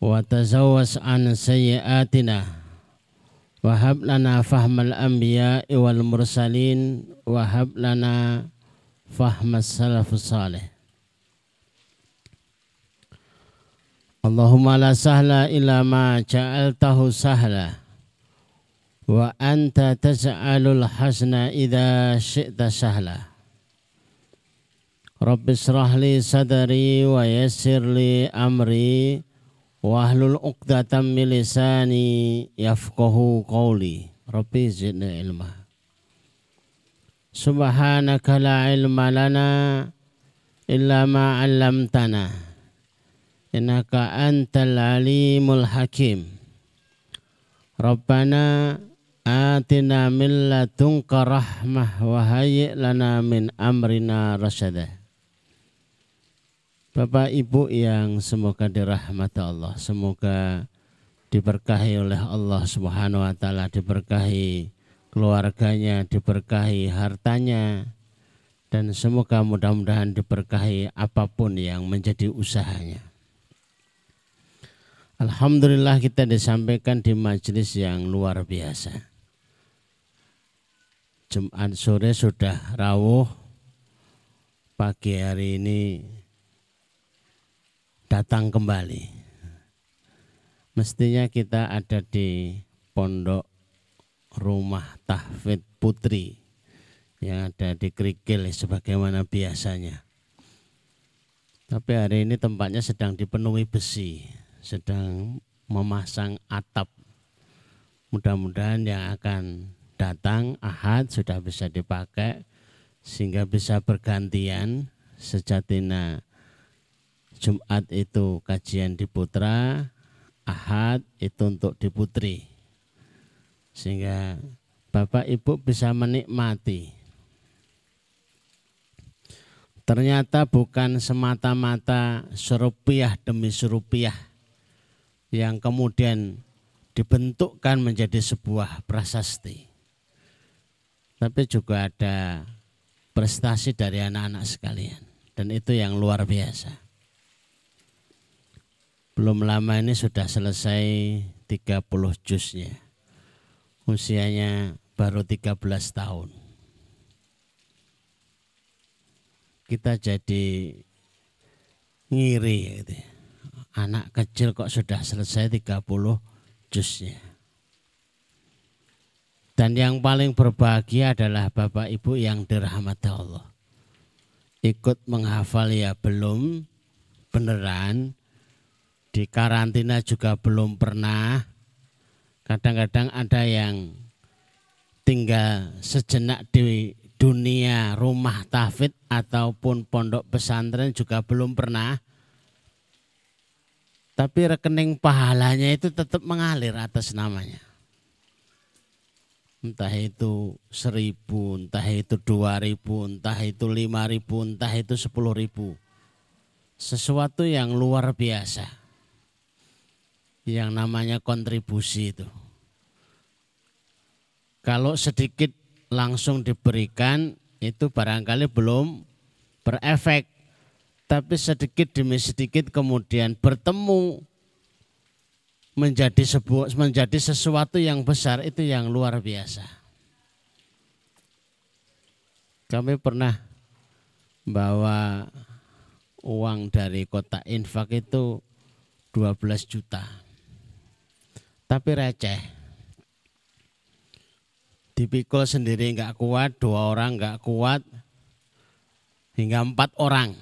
وتزوس عن سيئاتنا. وهب لنا فهم الأنبياء والمرسلين. وهب لنا فهم السلف الصالح. اللهم لا سهل إلا ما جعلته سهلا. وأنت تجعل الحسن إذا شئت سهلا. رب اشرح لي صدري ويسر لي أمري. Wahlul uqdatam milisani yafqahu qawli. Rabbi zidni ilma. Subhanaka la ilma lana illa ma 'allamtana. Innaka antal alimul hakim. Rabbana atina min ladunka rahmah wa lana min amrina rasyada Bapak Ibu yang semoga dirahmati Allah, semoga diberkahi oleh Allah Subhanahu wa taala, diberkahi keluarganya, diberkahi hartanya dan semoga mudah-mudahan diberkahi apa pun yang menjadi usahanya. Alhamdulillah kita disampaikan di majelis yang luar biasa. Jumat sore sudah rawuh, pagi hari ini datang kembali. Mestinya kita ada di pondok rumah tahfid putri yang ada di Krikil sebagaimana biasanya. Tapi hari ini tempatnya sedang dipenuhi besi, sedang memasang atap. Mudah-mudahan yang akan datang ahad sudah bisa dipakai sehingga bisa bergantian sejatina Jumat itu kajian di Putra, Ahad itu untuk di Putri. Sehingga Bapak Ibu bisa menikmati. Ternyata bukan semata-mata serupiah demi serupiah yang kemudian dibentukkan menjadi sebuah prasasti. Tapi juga ada prestasi dari anak-anak sekalian. Dan itu yang luar biasa. Belum lama ini sudah selesai 30 jusnya. Usianya baru 13 tahun. Kita jadi ngiri gitu. Anak kecil kok sudah selesai 30 jusnya. Dan yang paling berbahagia adalah Bapak Ibu yang dirahmati Allah. Ikut menghafal ya belum beneran di karantina juga belum pernah. Kadang-kadang ada yang tinggal sejenak di dunia rumah tafid ataupun pondok pesantren juga belum pernah. Tapi rekening pahalanya itu tetap mengalir atas namanya. Entah itu seribu, entah itu dua ribu, entah itu lima ribu, entah itu sepuluh ribu. Sesuatu yang luar biasa yang namanya kontribusi itu. Kalau sedikit langsung diberikan itu barangkali belum berefek. Tapi sedikit demi sedikit kemudian bertemu menjadi sebuah menjadi sesuatu yang besar itu yang luar biasa. Kami pernah bawa uang dari kota infak itu 12 juta tapi receh. dipikul sendiri nggak kuat, dua orang nggak kuat, hingga empat orang.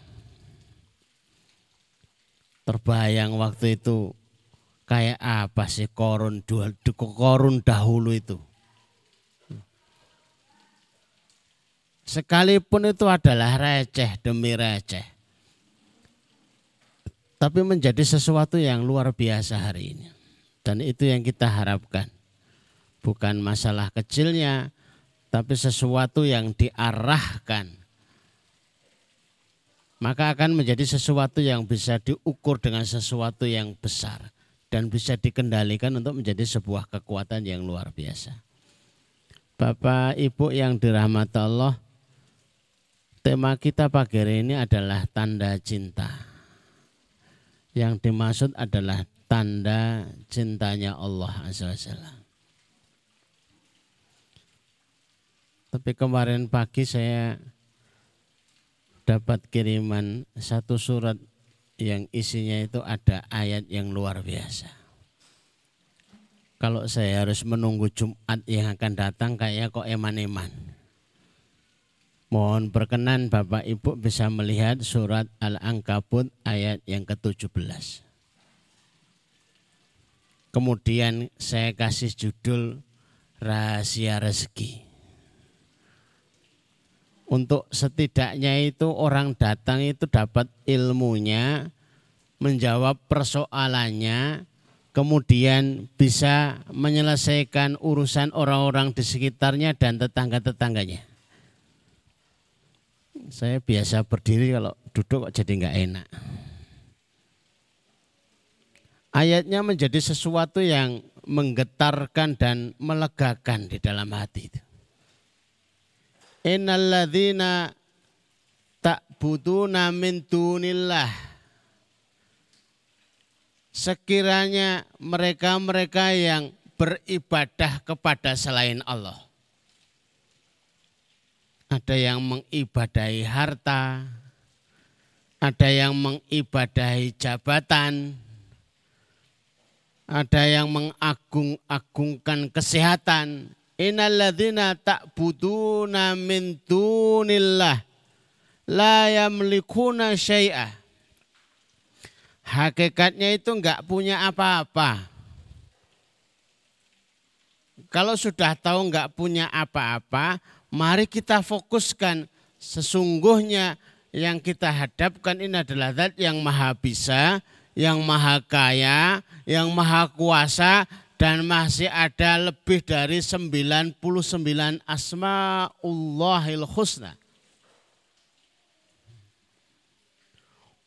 Terbayang waktu itu kayak apa sih korun dua korun dahulu itu. Sekalipun itu adalah receh demi receh. Tapi menjadi sesuatu yang luar biasa hari ini. Dan itu yang kita harapkan. Bukan masalah kecilnya, tapi sesuatu yang diarahkan. Maka akan menjadi sesuatu yang bisa diukur dengan sesuatu yang besar dan bisa dikendalikan untuk menjadi sebuah kekuatan yang luar biasa. Bapak Ibu yang dirahmati Allah, tema kita pagi hari ini adalah tanda cinta. Yang dimaksud adalah tanda cintanya Allah Azza Tapi kemarin pagi saya dapat kiriman satu surat yang isinya itu ada ayat yang luar biasa. Kalau saya harus menunggu Jumat yang akan datang kayak kok eman-eman. Mohon berkenan Bapak Ibu bisa melihat surat Al-Ankabut ayat yang ke-17. Kemudian saya kasih judul Rahasia Rezeki. Untuk setidaknya itu orang datang itu dapat ilmunya, menjawab persoalannya, kemudian bisa menyelesaikan urusan orang-orang di sekitarnya dan tetangga-tetangganya. Saya biasa berdiri kalau duduk kok jadi nggak enak. Ayatnya menjadi sesuatu yang menggetarkan dan melegakan di dalam hati itu. Innalladzina ta'buduna min dunillah. Sekiranya mereka-mereka yang beribadah kepada selain Allah. Ada yang mengibadahi harta, ada yang mengibadahi jabatan, ada yang mengagung-agungkan kesehatan, Innalladzina ta'buduna min dunillah la yamlikuna syai'ah. Hakikatnya itu enggak punya apa-apa. Kalau sudah tahu enggak punya apa-apa, mari kita fokuskan sesungguhnya yang kita hadapkan ini adalah zat yang maha bisa, yang maha kaya, yang maha kuasa, dan masih ada lebih dari 99 asma'ullahil husna.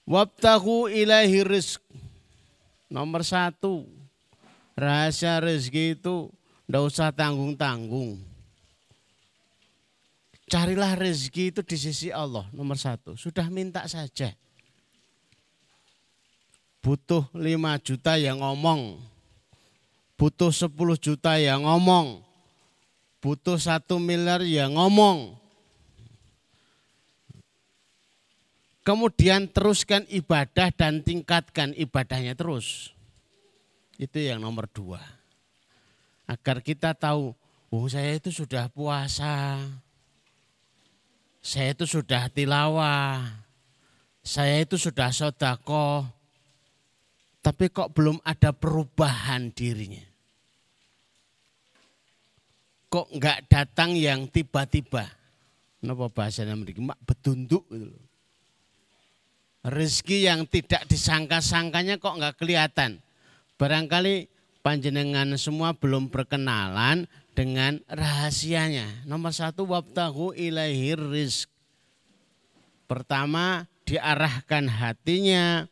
Wabtahu ilahi rizq. Nomor satu, rahasia rezeki itu tidak usah tanggung-tanggung. Carilah rezeki itu di sisi Allah, nomor satu. Sudah minta saja. Butuh 5 juta yang ngomong, butuh 10 juta ya ngomong. Butuh satu miliar ya ngomong. Kemudian teruskan ibadah dan tingkatkan ibadahnya terus. Itu yang nomor dua. Agar kita tahu, oh saya itu sudah puasa. Saya itu sudah tilawah. Saya itu sudah sodako. Tapi kok belum ada perubahan dirinya kok nggak datang yang tiba-tiba. Napa bahasanya memiliki mak betunduk gitu. Rezeki yang tidak disangka-sangkanya kok nggak kelihatan. Barangkali panjenengan semua belum berkenalan dengan rahasianya. Nomor satu wabtahu ilahir rizq. Pertama diarahkan hatinya,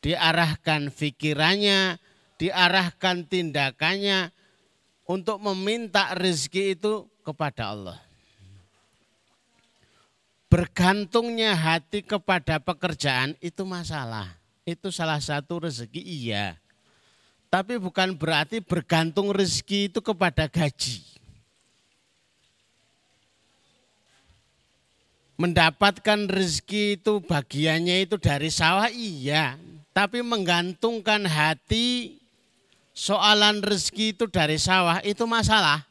diarahkan pikirannya, diarahkan tindakannya untuk meminta rezeki itu kepada Allah. Bergantungnya hati kepada pekerjaan itu masalah. Itu salah satu rezeki iya. Tapi bukan berarti bergantung rezeki itu kepada gaji. Mendapatkan rezeki itu bagiannya itu dari sawah iya. Tapi menggantungkan hati soalan rezeki itu dari sawah itu masalah.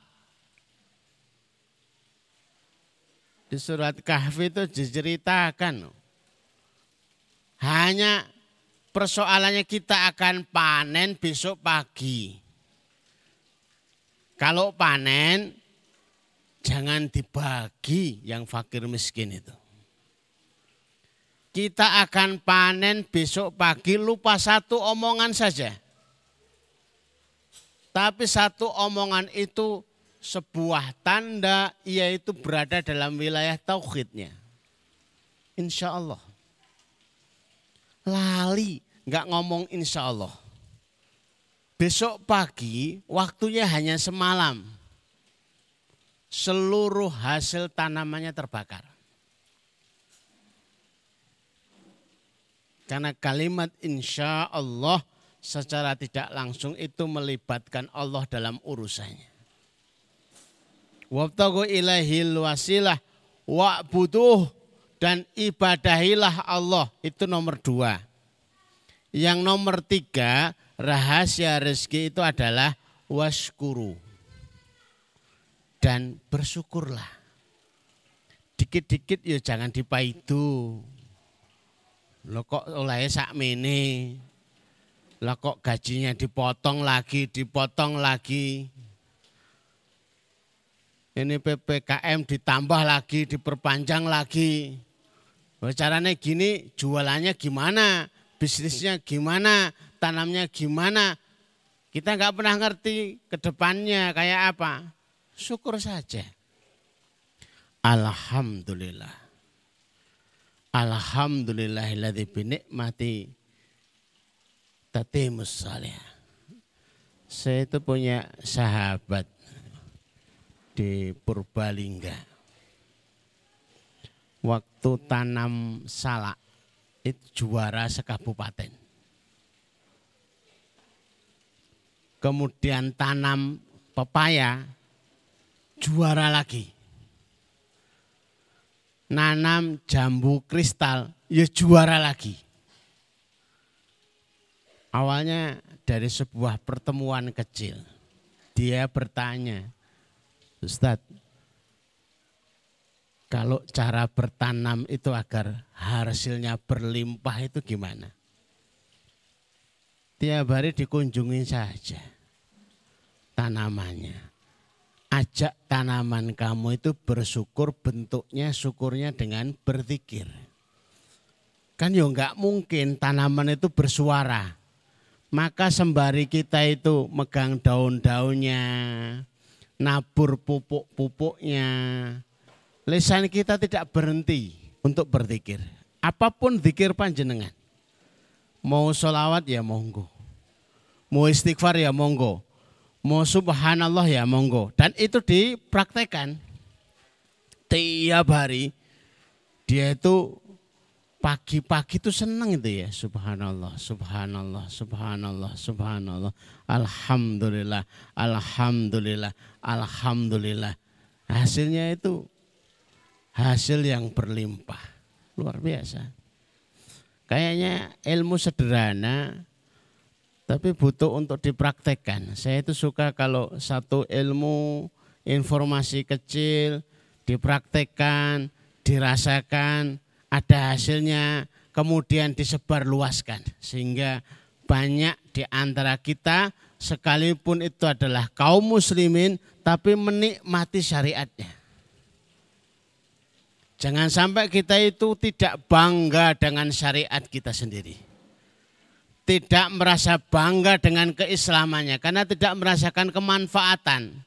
Di surat Kahfi itu diceritakan. Hanya persoalannya kita akan panen besok pagi. Kalau panen jangan dibagi yang fakir miskin itu. Kita akan panen besok pagi lupa satu omongan saja. Tapi satu omongan itu sebuah tanda yaitu berada dalam wilayah tauhidnya. Insya Allah. Lali, nggak ngomong insya Allah. Besok pagi waktunya hanya semalam. Seluruh hasil tanamannya terbakar. Karena kalimat insya Allah secara tidak langsung itu melibatkan Allah dalam urusannya. Wabtagu ilahil wasilah wa'buduh dan ibadahilah Allah itu nomor dua. Yang nomor tiga rahasia rezeki itu adalah waskuru dan bersyukurlah. Dikit-dikit ya jangan dipaidu. Lo kok oleh mene. Lah kok gajinya dipotong lagi, dipotong lagi. Ini PPKM ditambah lagi, diperpanjang lagi. Caranya gini, jualannya gimana, bisnisnya gimana, tanamnya gimana. Kita nggak pernah ngerti ke depannya kayak apa. Syukur saja. Alhamdulillah. Alhamdulillahilladzi binikmati tatimus salih. Saya itu punya sahabat di Purbalingga. Waktu tanam salak itu juara sekabupaten. Kemudian tanam pepaya juara lagi nanam jambu kristal, ya juara lagi. Awalnya dari sebuah pertemuan kecil, dia bertanya, Ustadz, kalau cara bertanam itu agar hasilnya berlimpah itu gimana? Tiap hari dikunjungi saja tanamannya ajak tanaman kamu itu bersyukur bentuknya syukurnya dengan berzikir. Kan ya enggak mungkin tanaman itu bersuara. Maka sembari kita itu megang daun-daunnya, nabur pupuk-pupuknya, lisan kita tidak berhenti untuk berzikir. Apa pun zikir panjenengan. Mau sholawat ya monggo. Mau istighfar ya monggo Mau subhanallah ya monggo. Dan itu dipraktekan tiap hari. Dia itu pagi-pagi itu senang itu ya. Subhanallah, subhanallah, subhanallah, subhanallah. Alhamdulillah, alhamdulillah, alhamdulillah. Hasilnya itu hasil yang berlimpah. Luar biasa. Kayaknya ilmu sederhana tapi butuh untuk dipraktekkan. Saya itu suka kalau satu ilmu, informasi kecil, dipraktekkan, dirasakan, ada hasilnya, kemudian disebarluaskan. Sehingga banyak di antara kita, sekalipun itu adalah kaum muslimin, tapi menikmati syariatnya. Jangan sampai kita itu tidak bangga dengan syariat kita sendiri tidak merasa bangga dengan keislamannya karena tidak merasakan kemanfaatan.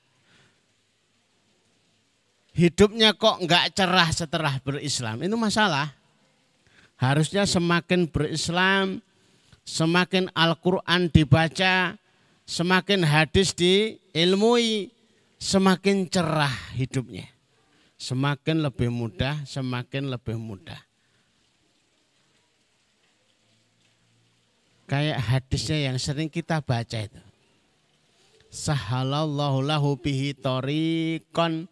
Hidupnya kok enggak cerah setelah berislam. Itu masalah. Harusnya semakin berislam, semakin Al-Quran dibaca, semakin hadis diilmui, semakin cerah hidupnya. Semakin lebih mudah, semakin lebih mudah. Kayak hadisnya yang sering kita baca itu. Sahalallahu lahu bihi tariqan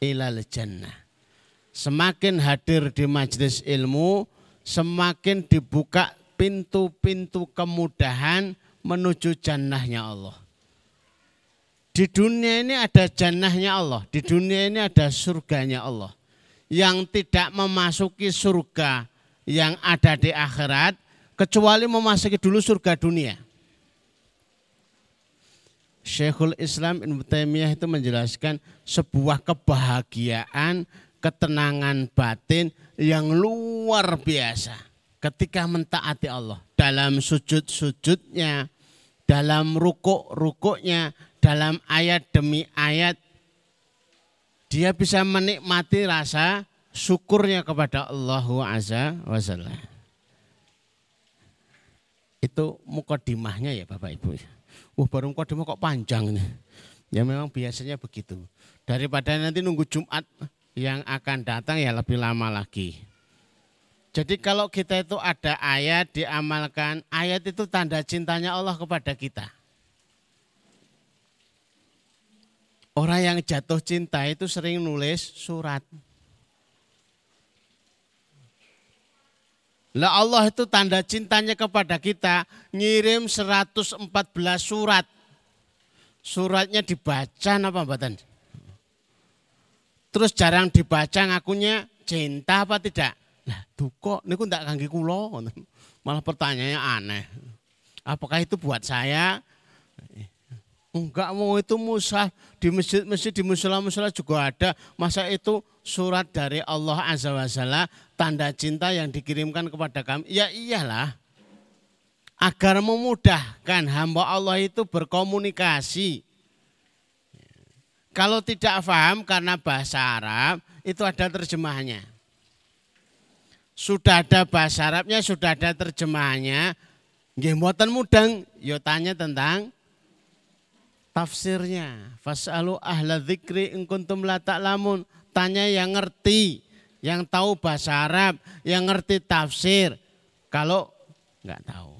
ilal jannah. Semakin hadir di majelis ilmu, semakin dibuka pintu-pintu kemudahan menuju jannahnya Allah. Di dunia ini ada jannahnya Allah, di dunia ini ada surganya Allah. yang tidak memasuki surga yang ada di akhirat kecuali memasuki dulu surga dunia. Syekhul Islam Ibn Taimiyah itu menjelaskan sebuah kebahagiaan, ketenangan batin yang luar biasa ketika mentaati Allah dalam sujud-sujudnya, dalam rukuk-rukuknya, dalam ayat demi ayat dia bisa menikmati rasa syukurnya kepada Allah Azza wa Itu mukodimahnya ya Bapak Ibu. Wah baru mukodimah kok panjang nih. Ya memang biasanya begitu. Daripada nanti nunggu Jumat yang akan datang ya lebih lama lagi. Jadi kalau kita itu ada ayat diamalkan, ayat itu tanda cintanya Allah kepada kita. Orang yang jatuh cinta itu sering nulis surat. Lah Allah itu tanda cintanya kepada kita ngirim 114 surat. Suratnya dibaca apa mbatan? Terus jarang dibaca ngakunya cinta apa tidak? Lah duko niku ndak kangge kula. Malah pertanyaannya aneh. Apakah itu buat saya? Enggak mau itu musah di masjid-masjid di musola-musola juga ada. Masa itu surat dari Allah Azza wa tanda cinta yang dikirimkan kepada kami. Ya iyalah. Agar memudahkan hamba Allah itu berkomunikasi. Kalau tidak paham karena bahasa Arab itu ada terjemahnya. Sudah ada bahasa Arabnya, sudah ada terjemahannya. Nggih mboten mudeng, yo tanya tentang tafsirnya. Fas'alu ahla dzikri in kuntum la. Tanya yang ngerti, yang tahu bahasa Arab, yang ngerti tafsir. Kalau nggak tahu.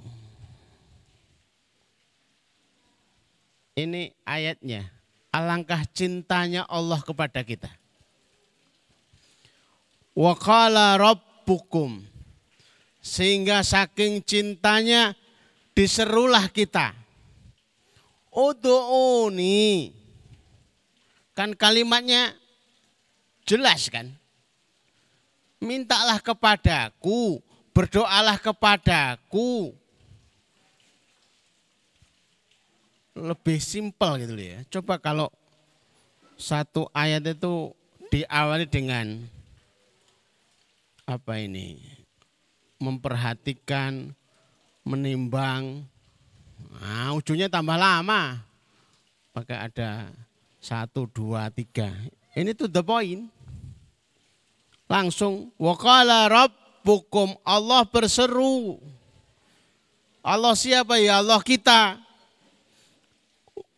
Ini ayatnya. Alangkah cintanya Allah kepada kita. Wa qala rabbukum. Sehingga saking cintanya diserulah kita Udu'uni. Kan kalimatnya jelas kan? Mintalah kepadaku, berdoalah kepadaku. Lebih simpel gitu ya. Coba kalau satu ayat itu diawali dengan apa ini? Memperhatikan, menimbang, Nah, ujungnya tambah lama. Pakai ada satu, dua, tiga. Ini tuh the point. Langsung, wakala rabbukum, Allah berseru. Allah siapa ya? Allah kita.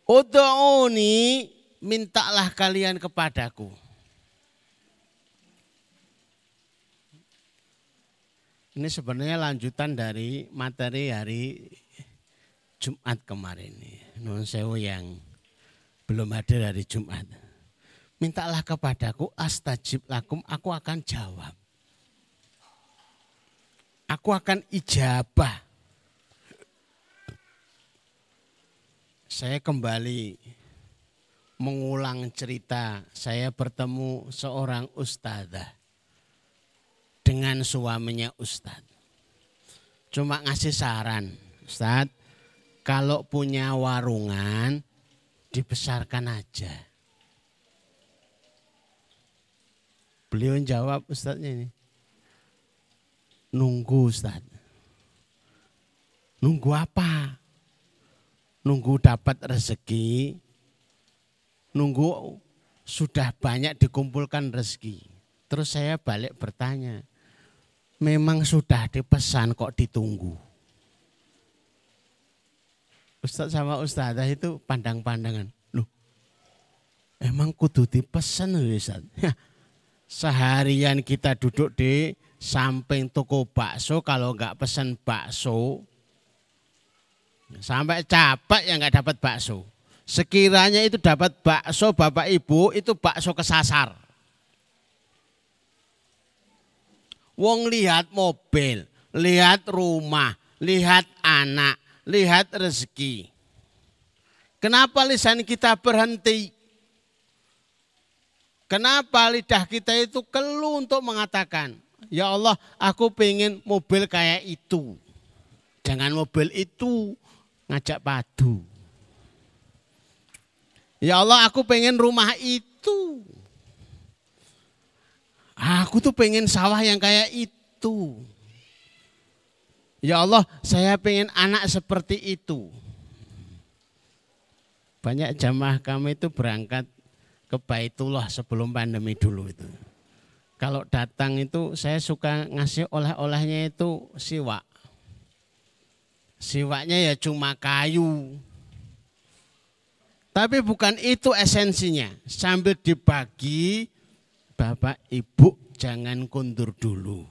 Udu'uni, mintalah kalian kepadaku. Ini sebenarnya lanjutan dari materi hari Jumat kemarin. Non sewu yang belum hadir hari Jumat. Mintalah kepadaku astajib lakum, aku akan jawab. Aku akan ijabah. Saya kembali mengulang cerita saya bertemu seorang ustadzah dengan suaminya ustadz. Cuma ngasih saran, ustadz kalau punya warungan dibesarkan aja. Beliau jawab Ustadznya ini. Nunggu Ustaz. Nunggu apa? Nunggu dapat rezeki. Nunggu sudah banyak dikumpulkan rezeki. Terus saya balik bertanya. Memang sudah dipesan kok ditunggu. Ustaz sama ustazah itu pandang-pandangan. Loh, emang kudu dipesan Ustaz. Seharian kita duduk di samping toko bakso, kalau nggak pesan bakso, sampai capek yang nggak dapat bakso. Sekiranya itu dapat bakso bapak ibu, itu bakso kesasar. Wong lihat mobil, lihat rumah, lihat anak, lihat rezeki. Kenapa lisan kita berhenti? Kenapa lidah kita itu keluh untuk mengatakan, Ya Allah aku pengen mobil kayak itu. Jangan mobil itu ngajak padu. Ya Allah aku pengen rumah itu. Aku tuh pengen sawah yang kayak itu. Ya Allah saya pengen anak seperti itu. Banyak jamaah kami itu berangkat ke Baitullah sebelum pandemi dulu itu. Kalau datang itu saya suka ngasih oleh-olehnya itu siwak. Siwaknya ya cuma kayu. Tapi bukan itu esensinya. Sambil dibagi, Bapak Ibu jangan kundur dulu.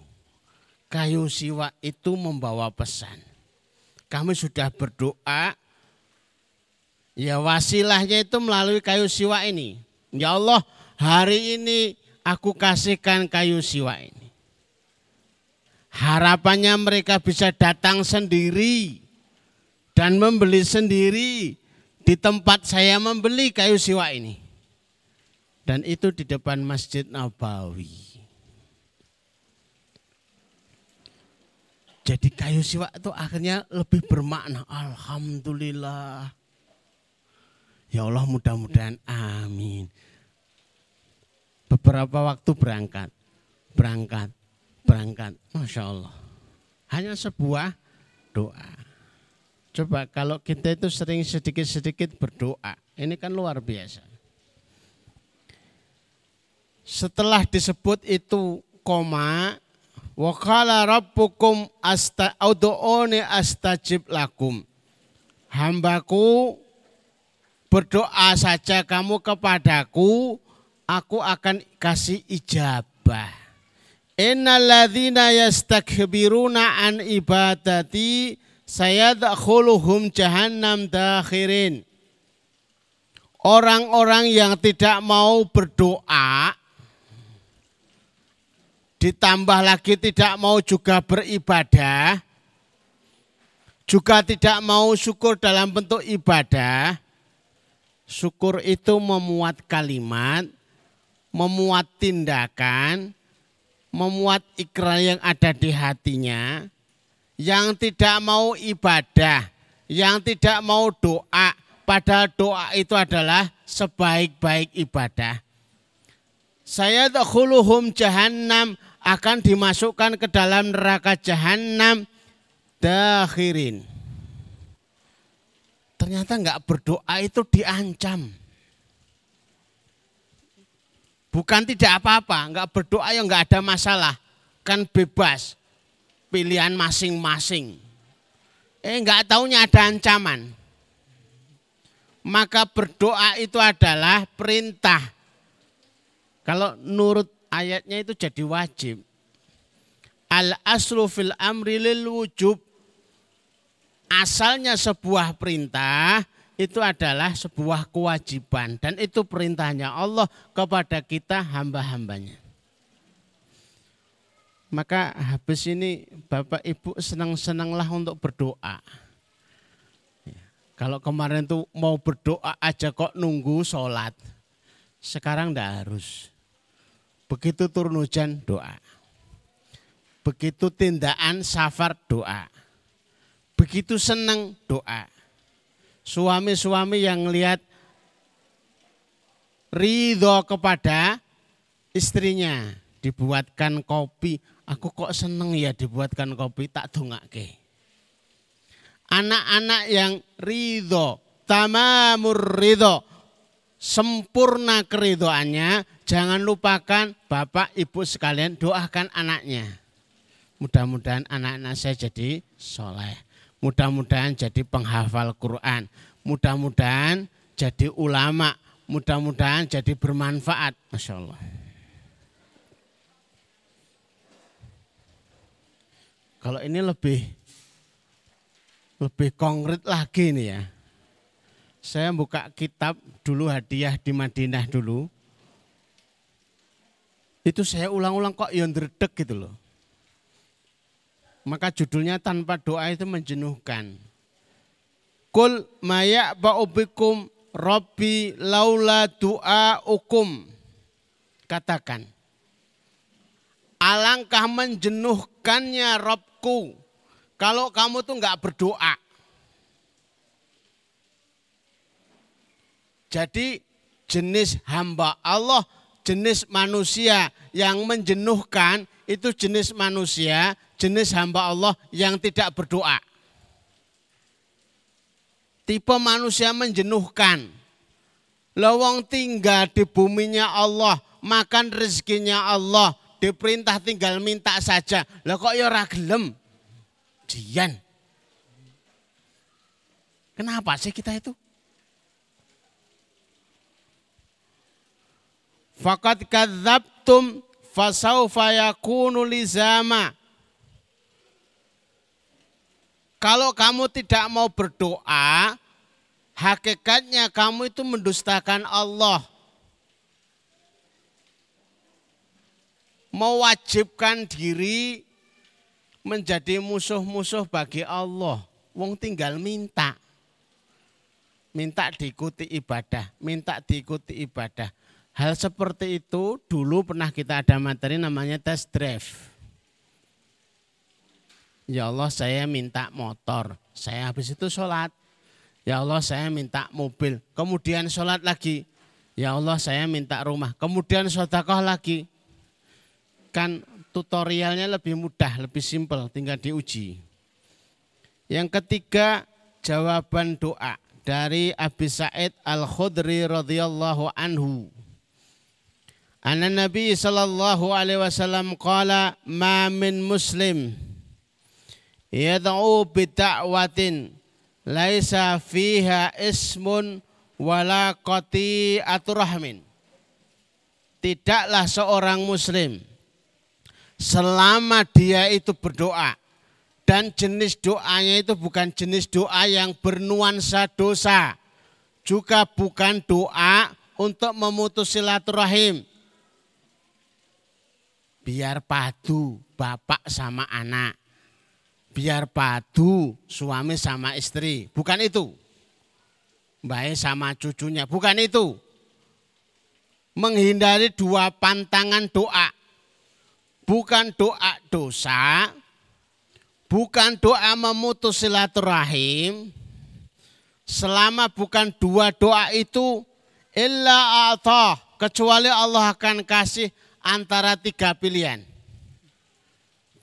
Kayu siwak itu membawa pesan. Kami sudah berdoa, Ya wasilahnya itu melalui kayu siwa ini. Ya Allah hari ini aku kasihkan kayu siwa ini. Harapannya mereka bisa datang sendiri dan membeli sendiri di tempat saya membeli kayu siwa ini. Dan itu di depan Masjid Nabawi. Jadi kayu siwa itu akhirnya lebih bermakna. Alhamdulillah. Ya Allah mudah-mudahan amin. Beberapa waktu berangkat, berangkat, berangkat. Masya Allah. Hanya sebuah doa. Coba kalau kita itu sering sedikit-sedikit berdoa. Ini kan luar biasa. Setelah disebut itu koma, wakala rabbukum asta astajib lakum. Hambaku berdoa saja kamu kepadaku, aku akan kasih ijabah. Innalladzina yastakbiruna an ibadati sayadkhuluhum jahannam dakhirin. Orang-orang yang tidak mau berdoa ditambah lagi tidak mau juga beribadah juga tidak mau syukur dalam bentuk ibadah Syukur itu memuat kalimat, memuat tindakan, memuat ikrar yang ada di hatinya, yang tidak mau ibadah, yang tidak mau doa, padahal doa itu adalah sebaik-baik ibadah. Saya dakhuluhum jahannam akan dimasukkan ke dalam neraka jahannam dakhirin ternyata nggak berdoa itu diancam. Bukan tidak apa-apa, nggak berdoa ya nggak ada masalah, kan bebas pilihan masing-masing. Eh nggak taunya ada ancaman. Maka berdoa itu adalah perintah. Kalau nurut ayatnya itu jadi wajib. Al aslu fil amri lil wujub asalnya sebuah perintah itu adalah sebuah kewajiban dan itu perintahnya Allah kepada kita hamba-hambanya. Maka habis ini Bapak Ibu senang-senanglah untuk berdoa. Ya, kalau kemarin tuh mau berdoa aja kok nunggu sholat. Sekarang tidak harus. Begitu turun hujan doa. Begitu tindakan safar doa begitu senang doa. Suami-suami yang lihat ridho kepada istrinya dibuatkan kopi. Aku kok seneng ya dibuatkan kopi tak dongake. Anak-anak yang ridho, tamamur ridho, sempurna keridoannya, jangan lupakan Bapak Ibu sekalian doakan anaknya. Mudah-mudahan anak-anak saya jadi soleh. Mudah-mudahan jadi penghafal Quran. Mudah-mudahan jadi ulama. Mudah-mudahan jadi bermanfaat. Masya Allah. Kalau ini lebih lebih konkret lagi nih ya. Saya buka kitab dulu hadiah di Madinah dulu. Itu saya ulang-ulang kok yang gitu loh. Maka judulnya tanpa doa itu menjenuhkan. Kul maya ba'ubikum Rabbi laula doa ukum. katakan, alangkah menjenuhkannya Robku kalau kamu tuh nggak berdoa. Jadi jenis hamba Allah, jenis manusia yang menjenuhkan itu jenis manusia, jenis hamba Allah yang tidak berdoa. Tipe manusia menjenuhkan. Lawang tinggal di buminya Allah, makan rezekinya Allah, diperintah tinggal minta saja. Lah kok ya ragelem? Dian. Kenapa sih kita itu? Fakat kadzabtum fasaufa yakunu lizama. Kalau kamu tidak mau berdoa, hakikatnya kamu itu mendustakan Allah. Mewajibkan diri menjadi musuh-musuh bagi Allah. Wong tinggal minta. Minta diikuti ibadah, minta diikuti ibadah. Hal seperti itu dulu pernah kita ada materi namanya test drive. Ya Allah saya minta motor, saya habis itu sholat. Ya Allah saya minta mobil, kemudian sholat lagi. Ya Allah saya minta rumah, kemudian sodakoh lagi. Kan tutorialnya lebih mudah, lebih simpel, tinggal diuji. Yang ketiga jawaban doa dari Abi Sa'id Al-Khudri radhiyallahu anhu. Anna Nabi sallallahu alaihi wasallam qala ma min muslim yad'u bi da'watin laisa fiha ismun wala qati'atu rahmin. Tidaklah seorang muslim selama dia itu berdoa dan jenis doanya itu bukan jenis doa yang bernuansa dosa juga bukan doa untuk memutus silaturahim biar padu bapak sama anak. Biar padu suami sama istri. Bukan itu. Baik sama cucunya. Bukan itu. Menghindari dua pantangan doa. Bukan doa dosa. Bukan doa memutus silaturahim. Selama bukan dua doa itu. Illa atah. Kecuali Allah akan kasih antara tiga pilihan.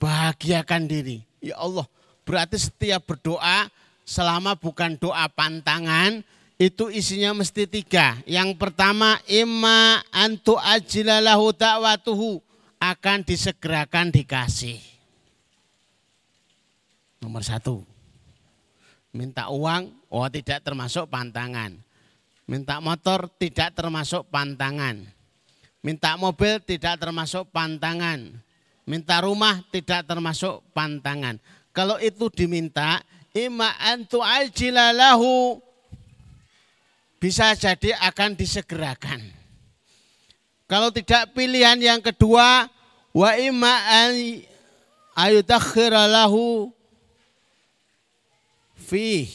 Bahagiakan diri. Ya Allah, berarti setiap berdoa selama bukan doa pantangan, itu isinya mesti tiga. Yang pertama, imma antu ajilalahu ta'watuhu akan disegerakan dikasih. Nomor satu, minta uang, oh tidak termasuk pantangan. Minta motor tidak termasuk pantangan Minta mobil tidak termasuk pantangan. Minta rumah tidak termasuk pantangan. Kalau itu diminta, ima antu ajilalahu bisa jadi akan disegerakan. Kalau tidak pilihan yang kedua, wa ima an ayutakhiralahu fi.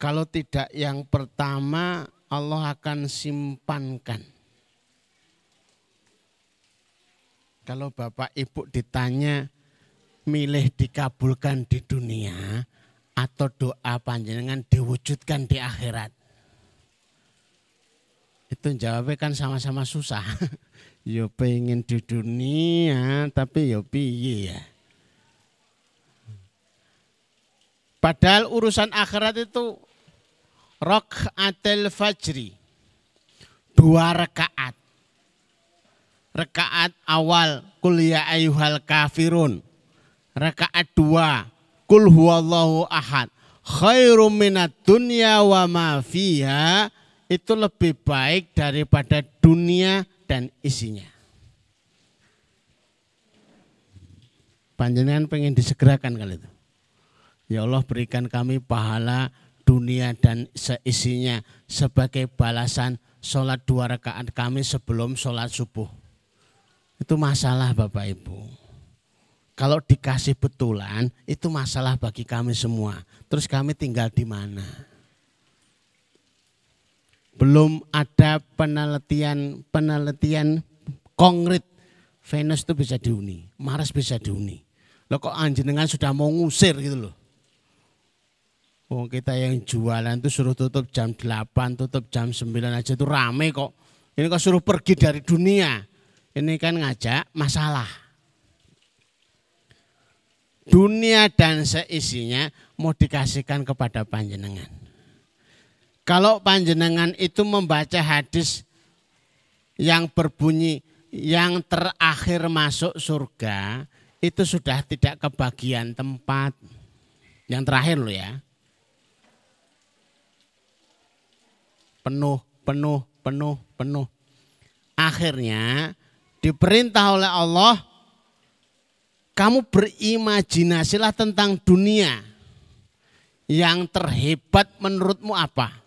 Kalau tidak yang pertama, Allah akan simpankan. Kalau Bapak Ibu ditanya milih dikabulkan di dunia atau doa panjenengan diwujudkan di akhirat. Itu jawabnya kan sama-sama susah. yo pengen di dunia tapi yo piye ya. Padahal urusan akhirat itu Rok'atil fajri. Dua rakaat. Rakaat awal kul ya ayuhal kafirun. Rakaat dua kul huwallahu ahad. Khairum minat dunya wa ma fiha itu lebih baik daripada dunia dan isinya. Panjenengan pengen disegerakan kali itu. Ya Allah berikan kami pahala dunia dan seisinya sebagai balasan sholat dua rakaat kami sebelum sholat subuh. Itu masalah Bapak Ibu. Kalau dikasih betulan itu masalah bagi kami semua. Terus kami tinggal di mana? belum ada penelitian penelitian konkret Venus itu bisa dihuni, Mars bisa dihuni. Lo kok anjenengan sudah mau ngusir gitu loh. Oh, kita yang jualan itu suruh tutup jam 8, tutup jam 9 aja itu rame kok. Ini kok suruh pergi dari dunia. Ini kan ngajak masalah. Dunia dan seisinya mau dikasihkan kepada panjenengan. Kalau panjenengan itu membaca hadis yang berbunyi yang terakhir masuk surga itu sudah tidak kebagian tempat. Yang terakhir loh ya. Penuh, penuh, penuh, penuh. Akhirnya diperintah oleh Allah kamu berimajinasilah tentang dunia. Yang terhebat menurutmu apa?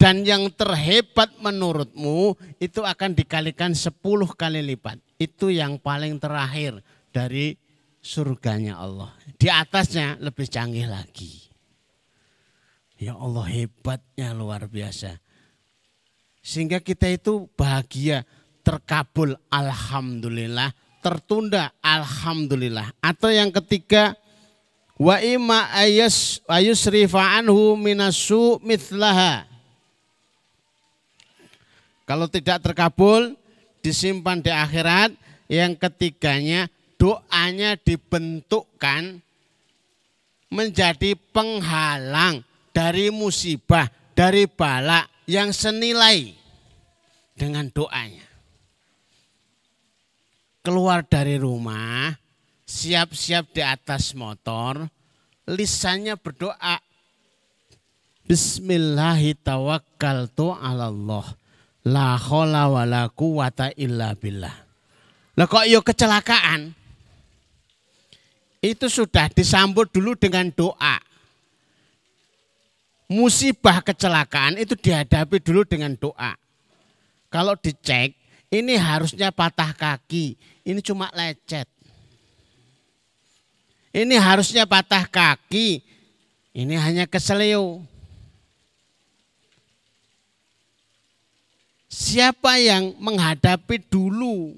Dan yang terhebat menurutmu itu akan dikalikan 10 kali lipat. Itu yang paling terakhir dari surganya Allah. Di atasnya lebih canggih lagi. Ya Allah hebatnya luar biasa. Sehingga kita itu bahagia, terkabul alhamdulillah, tertunda alhamdulillah. Atau yang ketiga wa ima ayas ayusrifa anhu minasu mithlaha kalau tidak terkabul, disimpan di akhirat. Yang ketiganya, doanya dibentukkan menjadi penghalang dari musibah, dari balak yang senilai dengan doanya. Keluar dari rumah, siap-siap di atas motor, lisannya berdoa. Bismillahirrahmanirrahim. Wa la quwata illa billah. Lah kok yo kecelakaan? Itu sudah disambut dulu dengan doa. Musibah kecelakaan itu dihadapi dulu dengan doa. Kalau dicek, ini harusnya patah kaki, ini cuma lecet. Ini harusnya patah kaki, ini hanya keselio. Siapa yang menghadapi dulu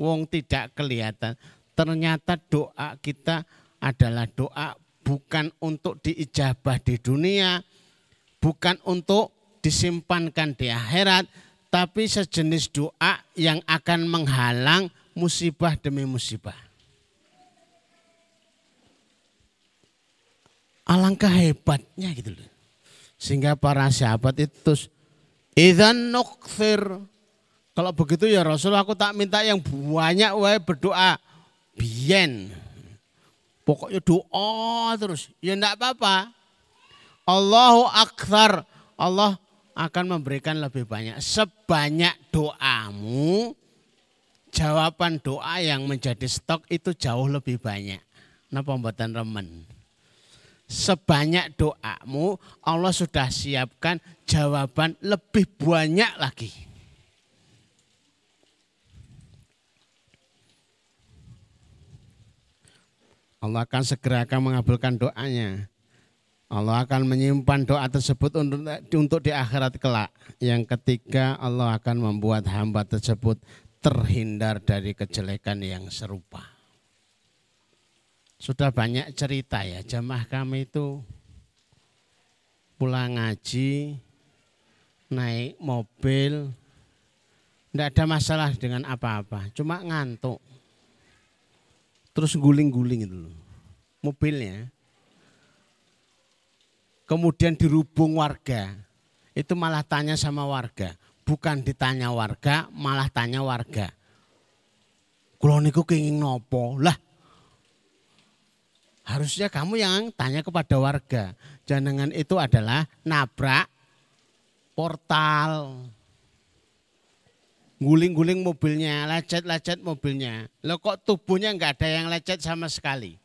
wong tidak kelihatan. Ternyata doa kita adalah doa bukan untuk diijabah di dunia, bukan untuk disimpankan di akhirat, tapi sejenis doa yang akan menghalang musibah demi musibah. Alangkah hebatnya gitu loh. Sehingga para sahabat itu Idan nukthir. Kalau begitu ya Rasul aku tak minta yang banyak wae berdoa. Bien. Pokoknya doa terus. Ya enggak apa-apa. Allahu akbar. Allah akan memberikan lebih banyak. Sebanyak doamu, jawaban doa yang menjadi stok itu jauh lebih banyak. Napa pembuatan remen? sebanyak doamu Allah sudah siapkan jawaban lebih banyak lagi. Allah akan segera akan mengabulkan doanya. Allah akan menyimpan doa tersebut untuk, di akhirat kelak. Yang ketiga Allah akan membuat hamba tersebut terhindar dari kejelekan yang serupa. Sudah banyak cerita ya, jamaah kami itu pulang ngaji, naik mobil, tidak ada masalah dengan apa-apa, cuma ngantuk. Terus guling-guling itu mobilnya. Kemudian dirubung warga, itu malah tanya sama warga. Bukan ditanya warga, malah tanya warga. Kulo niku kenging nopo? Lah Harusnya kamu yang tanya kepada warga. Jangan itu adalah nabrak portal. Guling-guling mobilnya, lecet-lecet mobilnya. Lo kok tubuhnya nggak ada yang lecet sama sekali.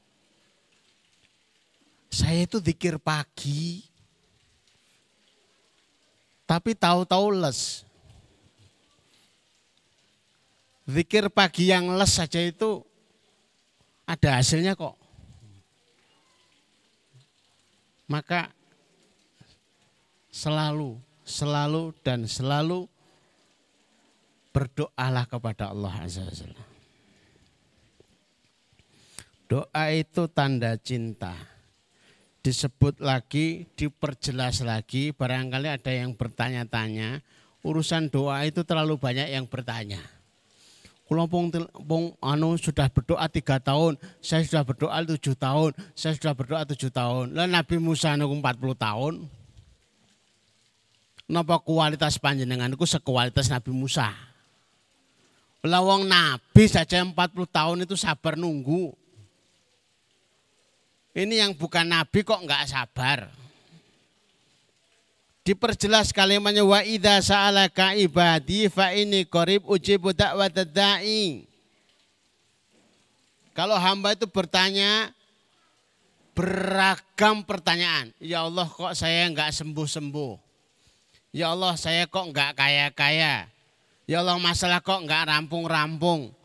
Saya itu dikir pagi. Tapi tahu-tahu les. Zikir pagi yang les saja itu ada hasilnya kok. Maka selalu selalu dan selalu berdoalah kepada Allah Azza. Doa itu tanda cinta. Disebut lagi, diperjelas lagi, barangkali ada yang bertanya-tanya, urusan doa itu terlalu banyak yang bertanya. Kalau pung, anu sudah berdoa tiga tahun, saya sudah berdoa tujuh tahun, saya sudah berdoa tujuh tahun. Lalu Nabi Musa nunggu 40 tahun. Napa kualitas panjenengan itu sekualitas Nabi Musa? Lawang Nabi saja 40 tahun itu sabar nunggu. Ini yang bukan Nabi kok enggak sabar diperjelas kalimatnya wa idza sa'alaka ibadi fa ini qarib ujibu da'watad da'i. Kalau hamba itu bertanya beragam pertanyaan. Ya Allah kok saya enggak sembuh-sembuh. Ya Allah saya kok enggak kaya-kaya. Ya Allah masalah kok enggak rampung-rampung.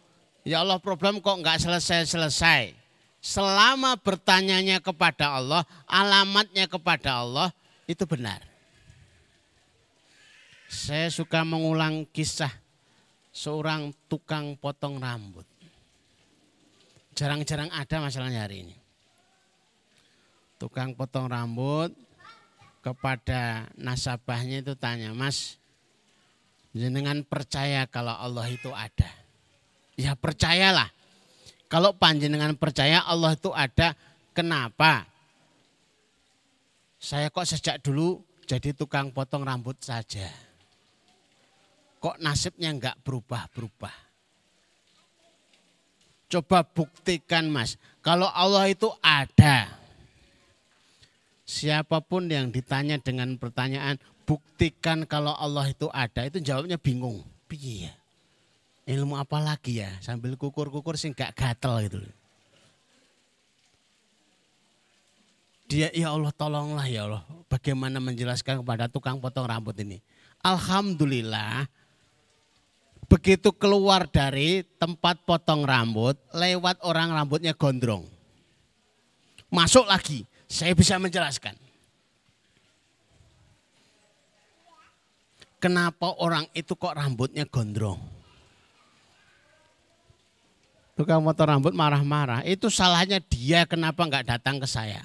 Ya Allah problem kok enggak selesai-selesai. Selama bertanyanya kepada Allah, alamatnya kepada Allah, itu benar. Saya suka mengulang kisah seorang tukang potong rambut. Jarang-jarang ada masalahnya hari ini. Tukang potong rambut kepada nasabahnya itu tanya, Mas, jenengan percaya kalau Allah itu ada? Ya percayalah. Kalau panjenengan percaya Allah itu ada, kenapa? Saya kok sejak dulu jadi tukang potong rambut saja kok nasibnya enggak berubah-berubah. Coba buktikan mas, kalau Allah itu ada. Siapa pun yang ditanya dengan pertanyaan, buktikan kalau Allah itu ada, itu jawabnya bingung. Iya. Ilmu apa lagi ya? Sambil kukur-kukur sih enggak gatel gitu. Dia, ya Allah tolonglah ya Allah. Bagaimana menjelaskan kepada tukang potong rambut ini. Alhamdulillah begitu keluar dari tempat potong rambut, lewat orang rambutnya gondrong. Masuk lagi, saya bisa menjelaskan. Kenapa orang itu kok rambutnya gondrong? Tukang potong rambut marah-marah. Itu salahnya dia kenapa nggak datang ke saya.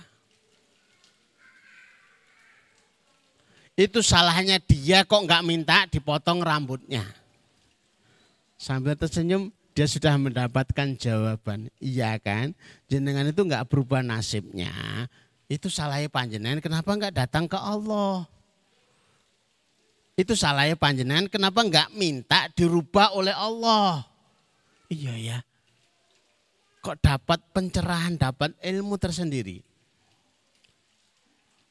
Itu salahnya dia kok nggak minta dipotong rambutnya. Sambil tersenyum dia sudah mendapatkan jawaban. Iya kan? Jenengan itu enggak berubah nasibnya. Itu salahnya panjenengan kenapa enggak datang ke Allah? Itu salahnya panjenengan kenapa enggak minta dirubah oleh Allah? Iya ya. Kok dapat pencerahan, dapat ilmu tersendiri.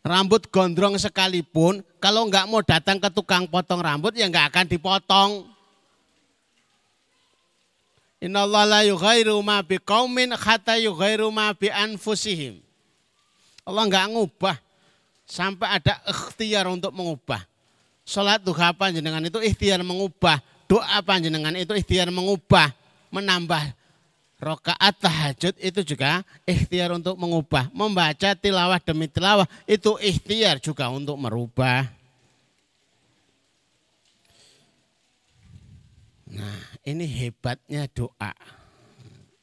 Rambut gondrong sekalipun, kalau enggak mau datang ke tukang potong rambut ya enggak akan dipotong. Inna Allah la yughairu ma bi qaumin hatta yughairu ma bi anfusihim. Allah enggak ngubah sampai ada ikhtiar untuk mengubah. Salat duha panjenengan itu ikhtiar mengubah, doa panjenengan itu ikhtiar mengubah, menambah rokaat tahajud itu juga ikhtiar untuk mengubah. Membaca tilawah demi tilawah itu ikhtiar juga untuk merubah. Nah, ini hebatnya doa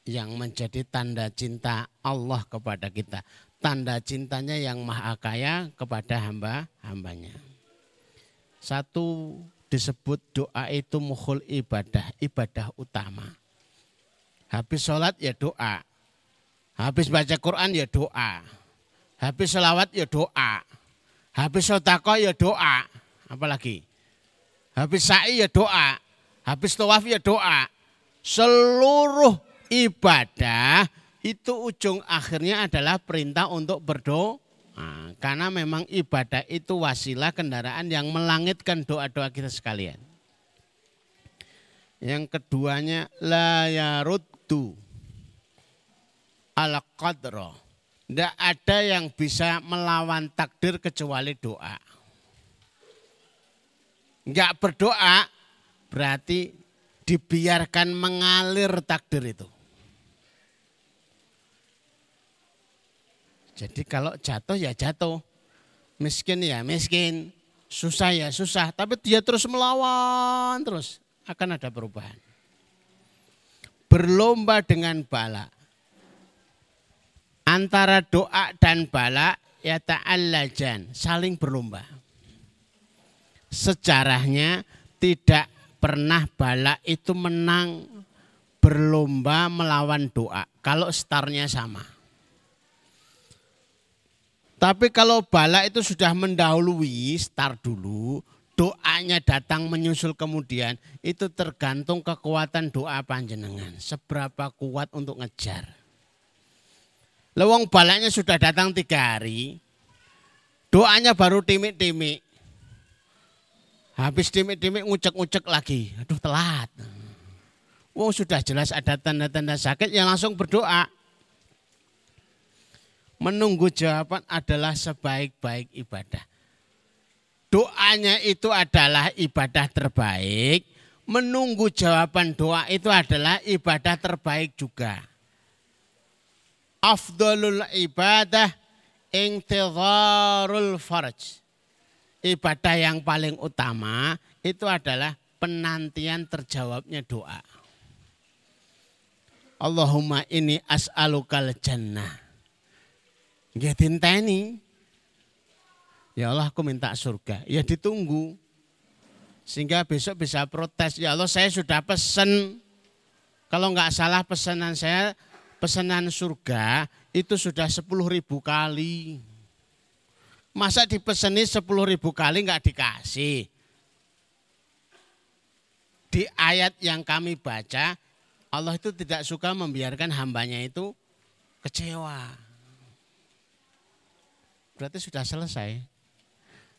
yang menjadi tanda cinta Allah kepada kita. Tanda cintanya yang maha kaya kepada hamba-hambanya. Satu disebut doa itu mukhul ibadah, ibadah utama. Habis sholat ya doa. Habis baca Quran ya doa. Habis sholawat ya doa. Habis sotako ya doa. Apalagi? Habis sa'i ya doa. Habis tawaf ya doa. Seluruh ibadah itu ujung akhirnya adalah perintah untuk berdoa. Nah, karena memang ibadah itu wasilah kendaraan yang melangitkan doa-doa kita sekalian. Yang keduanya la yaruddu al qadra. Tidak ada yang bisa melawan takdir kecuali doa. Enggak berdoa Berarti dibiarkan mengalir takdir itu. Jadi kalau jatuh ya jatuh. Miskin ya miskin. susah ya susah, tapi dia terus melawan terus akan ada perubahan. Berlomba dengan bala. Antara doa dan bala ya ta'allajan, saling berlomba. Sejarahnya tidak pernah bala itu menang berlomba melawan doa. Kalau startnya sama. Tapi kalau bala itu sudah mendahului start dulu, doanya datang menyusul kemudian, itu tergantung kekuatan doa panjenengan. Seberapa kuat untuk ngejar. Lewong balanya sudah datang tiga hari, doanya baru timik-timik. Habis timik-timik ngucek-ngucek lagi, aduh telat. Wong sudah jelas ada tanda-tanda sakit, yang langsung berdoa menunggu jawaban adalah sebaik-baik ibadah. Doanya itu adalah ibadah terbaik, menunggu jawaban doa itu adalah ibadah terbaik juga. Afdalul ibadah intidharul farj. Ibadah yang paling utama itu adalah penantian terjawabnya doa. Allahumma ini as'alukal jannah Nggih dinteni. Ya Allah aku minta surga. Ya ditunggu. Sehingga besok bisa protes. Ya Allah saya sudah pesen. Kalau nggak salah pesanan saya, pesanan surga itu sudah 10 ribu kali. Masa dipeseni 10 ribu kali nggak dikasih? Di ayat yang kami baca, Allah itu tidak suka membiarkan hambanya itu kecewa berarti sudah selesai.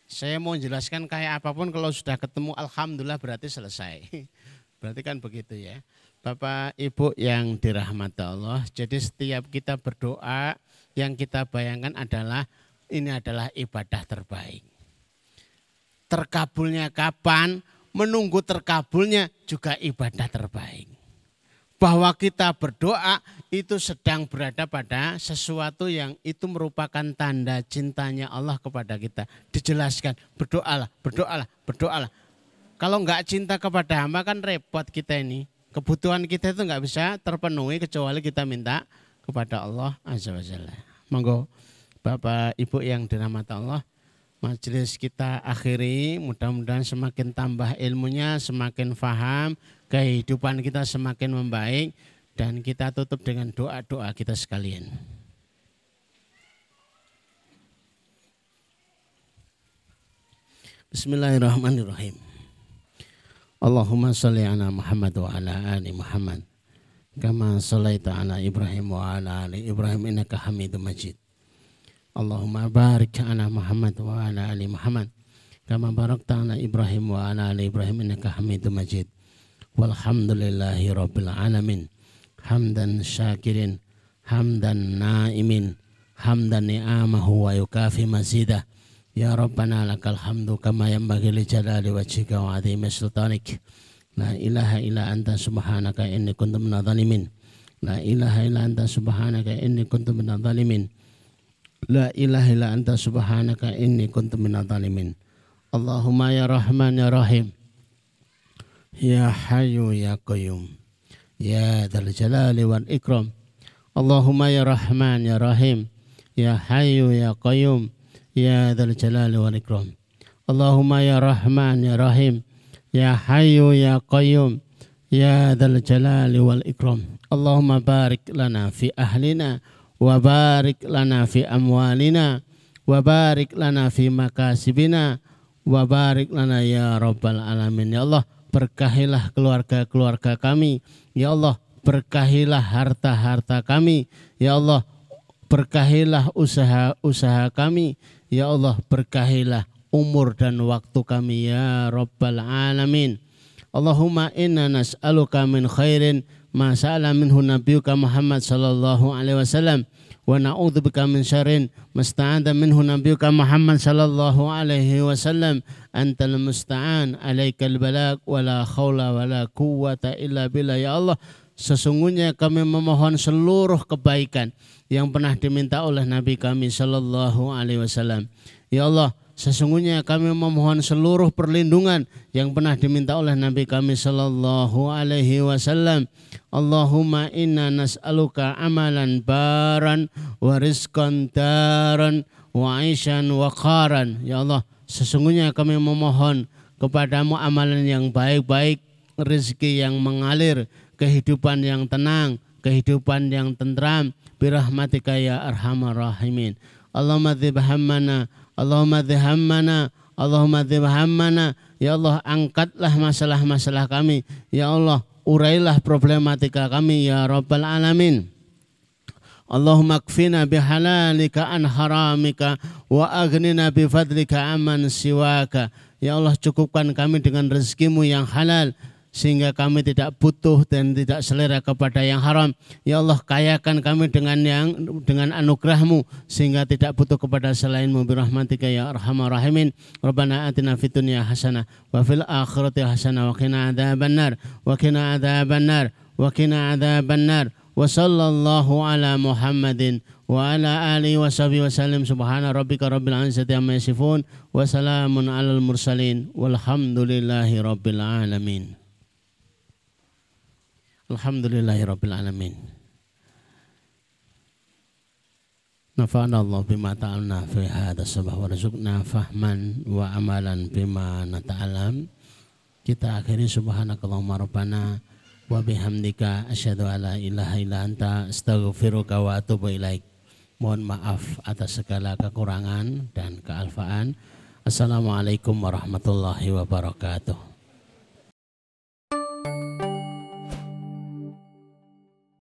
Saya mau jelaskan kayak apa pun kalau sudah ketemu Alhamdulillah berarti selesai. Berarti kan begitu ya. Bapak Ibu yang dirahmati Allah. Jadi setiap kita berdoa yang kita bayangkan adalah ini adalah ibadah terbaik. Terkabulnya kapan? Menunggu terkabulnya juga ibadah terbaik bahwa kita berdoa itu sedang berada pada sesuatu yang itu merupakan tanda cintanya Allah kepada kita. Dijelaskan, berdoalah, berdoalah, berdoalah. Kalau nggak cinta kepada hamba kan repot kita ini. Kebutuhan kita itu nggak bisa terpenuhi kecuali kita minta kepada Allah Azza wa Jalla. Monggo Bapak Ibu yang dirahmati Allah, majelis kita akhiri mudah-mudahan semakin tambah ilmunya, semakin faham, kehidupan kita semakin membaik dan kita tutup dengan doa-doa kita sekalian. Bismillahirrahmanirrahim. Allahumma salli ala Muhammad wa ala ali Muhammad. Kama sallaita ala Ibrahim wa ala ali Ibrahim innaka Hamidum Majid. Allahumma barik ala Muhammad wa ala ali Muhammad. Kama barakta ala Ibrahim wa ala ali Ibrahim innaka Hamidum Majid. Walhamdulillahi Rabbil Alamin. Hamdan syakirin Hamdan naimin Hamdan ni'amahu wa yukafi mazidah. Ya Rabbana lakal hamdu kama bagi li jalali wajhika wa azimi sultanik. La ilaha illa anta subhanaka inni kuntu minadh dhalimin La ilaha illa anta subhanaka inni kuntu minadh dhalimin La ilaha illa anta subhanaka inni kuntu minadh dhalimin Allahumma ya Rahman ya Rahim Ya Hayyu Ya Qayyum. Ya Dzal Jalali wal Ikram. Allahumma ya Rahman ya Rahim. Ya Hayyu Ya Qayyum. Ya Dzal Jalali wal Ikram. Allahumma ya Rahman ya Rahim. Ya Hayyu Ya Qayyum. Ya Dzal Jalali wal Ikram. Allahumma barik lana fi ahlina wa barik lana fi amwalina wa barik lana fi makasibina wa barik lana ya rabbal alamin. Ya Allah berkahilah keluarga-keluarga kami. Ya Allah, berkahilah harta-harta kami. Ya Allah, berkahilah usaha-usaha kami. Ya Allah, berkahilah umur dan waktu kami ya Rabbal Alamin. Allahumma inna nas'aluka min khairin ma sa'ala minhu nabiyuka Muhammad sallallahu alaihi wasallam wa na'udzu bika min syarrin. Musta'adha minhu nabiyyuka Muhammad sallallahu alaihi wasallam. Antal musta'an alaikal balak wala khawla wala quwwata illa billah. Ya Allah sesungguhnya kami memohon seluruh kebaikan yang pernah diminta oleh Nabi kami sallallahu alaihi wasallam. Ya Allah sesungguhnya kami memohon seluruh perlindungan yang pernah diminta oleh Nabi kami sallallahu alaihi wasallam. Allahumma inna nas'aluka amalan baran wa rizqan daran wa aishan wa qaran. Ya Allah, sesungguhnya kami memohon kepadamu amalan yang baik-baik, rezeki yang mengalir, kehidupan yang tenang, kehidupan yang tentram, birahmatika ya arhamar rahimin. Allahumma dzib hammana, Allahumma dzib hammana, Allahumma dzib hammana. Ya Allah, angkatlah masalah-masalah kami. Ya Allah, urailah problematika kami ya rabbal alamin. Allahumma kfina bihalalika an haramika wa aghnina bifadlika aman siwaka. Ya Allah cukupkan kami dengan rezekimu yang halal sehingga kami tidak butuh dan tidak selera kepada yang haram. Ya Allah, kayakan kami dengan yang dengan anugerahmu sehingga tidak butuh kepada selainmu birahmatika ya arhamar rahimin. Rabbana atina fid dunya hasanah wa fil akhirati hasanah wa qina adzabannar wa qina adzabannar wa qina adzabannar wa sallallahu ala Muhammadin wa ala alihi wa sahbihi wa sallim subhana rabbika rabbil izzati amma yasifun wa salamun alal mursalin walhamdulillahi rabbil alamin. Alhamdulillahirabbil alamin. Nafa'ana Allah bima ta'alna fi hadha sabah wa rizukna fahman wa amalan bima nata'alam. Kita akhiri subhanakallahumma rabbana wa bihamdika asyhadu alla ilaha illa anta astaghfiruka wa atubu ilaik. Mohon maaf atas segala kekurangan dan kealfaan. Assalamualaikum warahmatullahi wabarakatuh.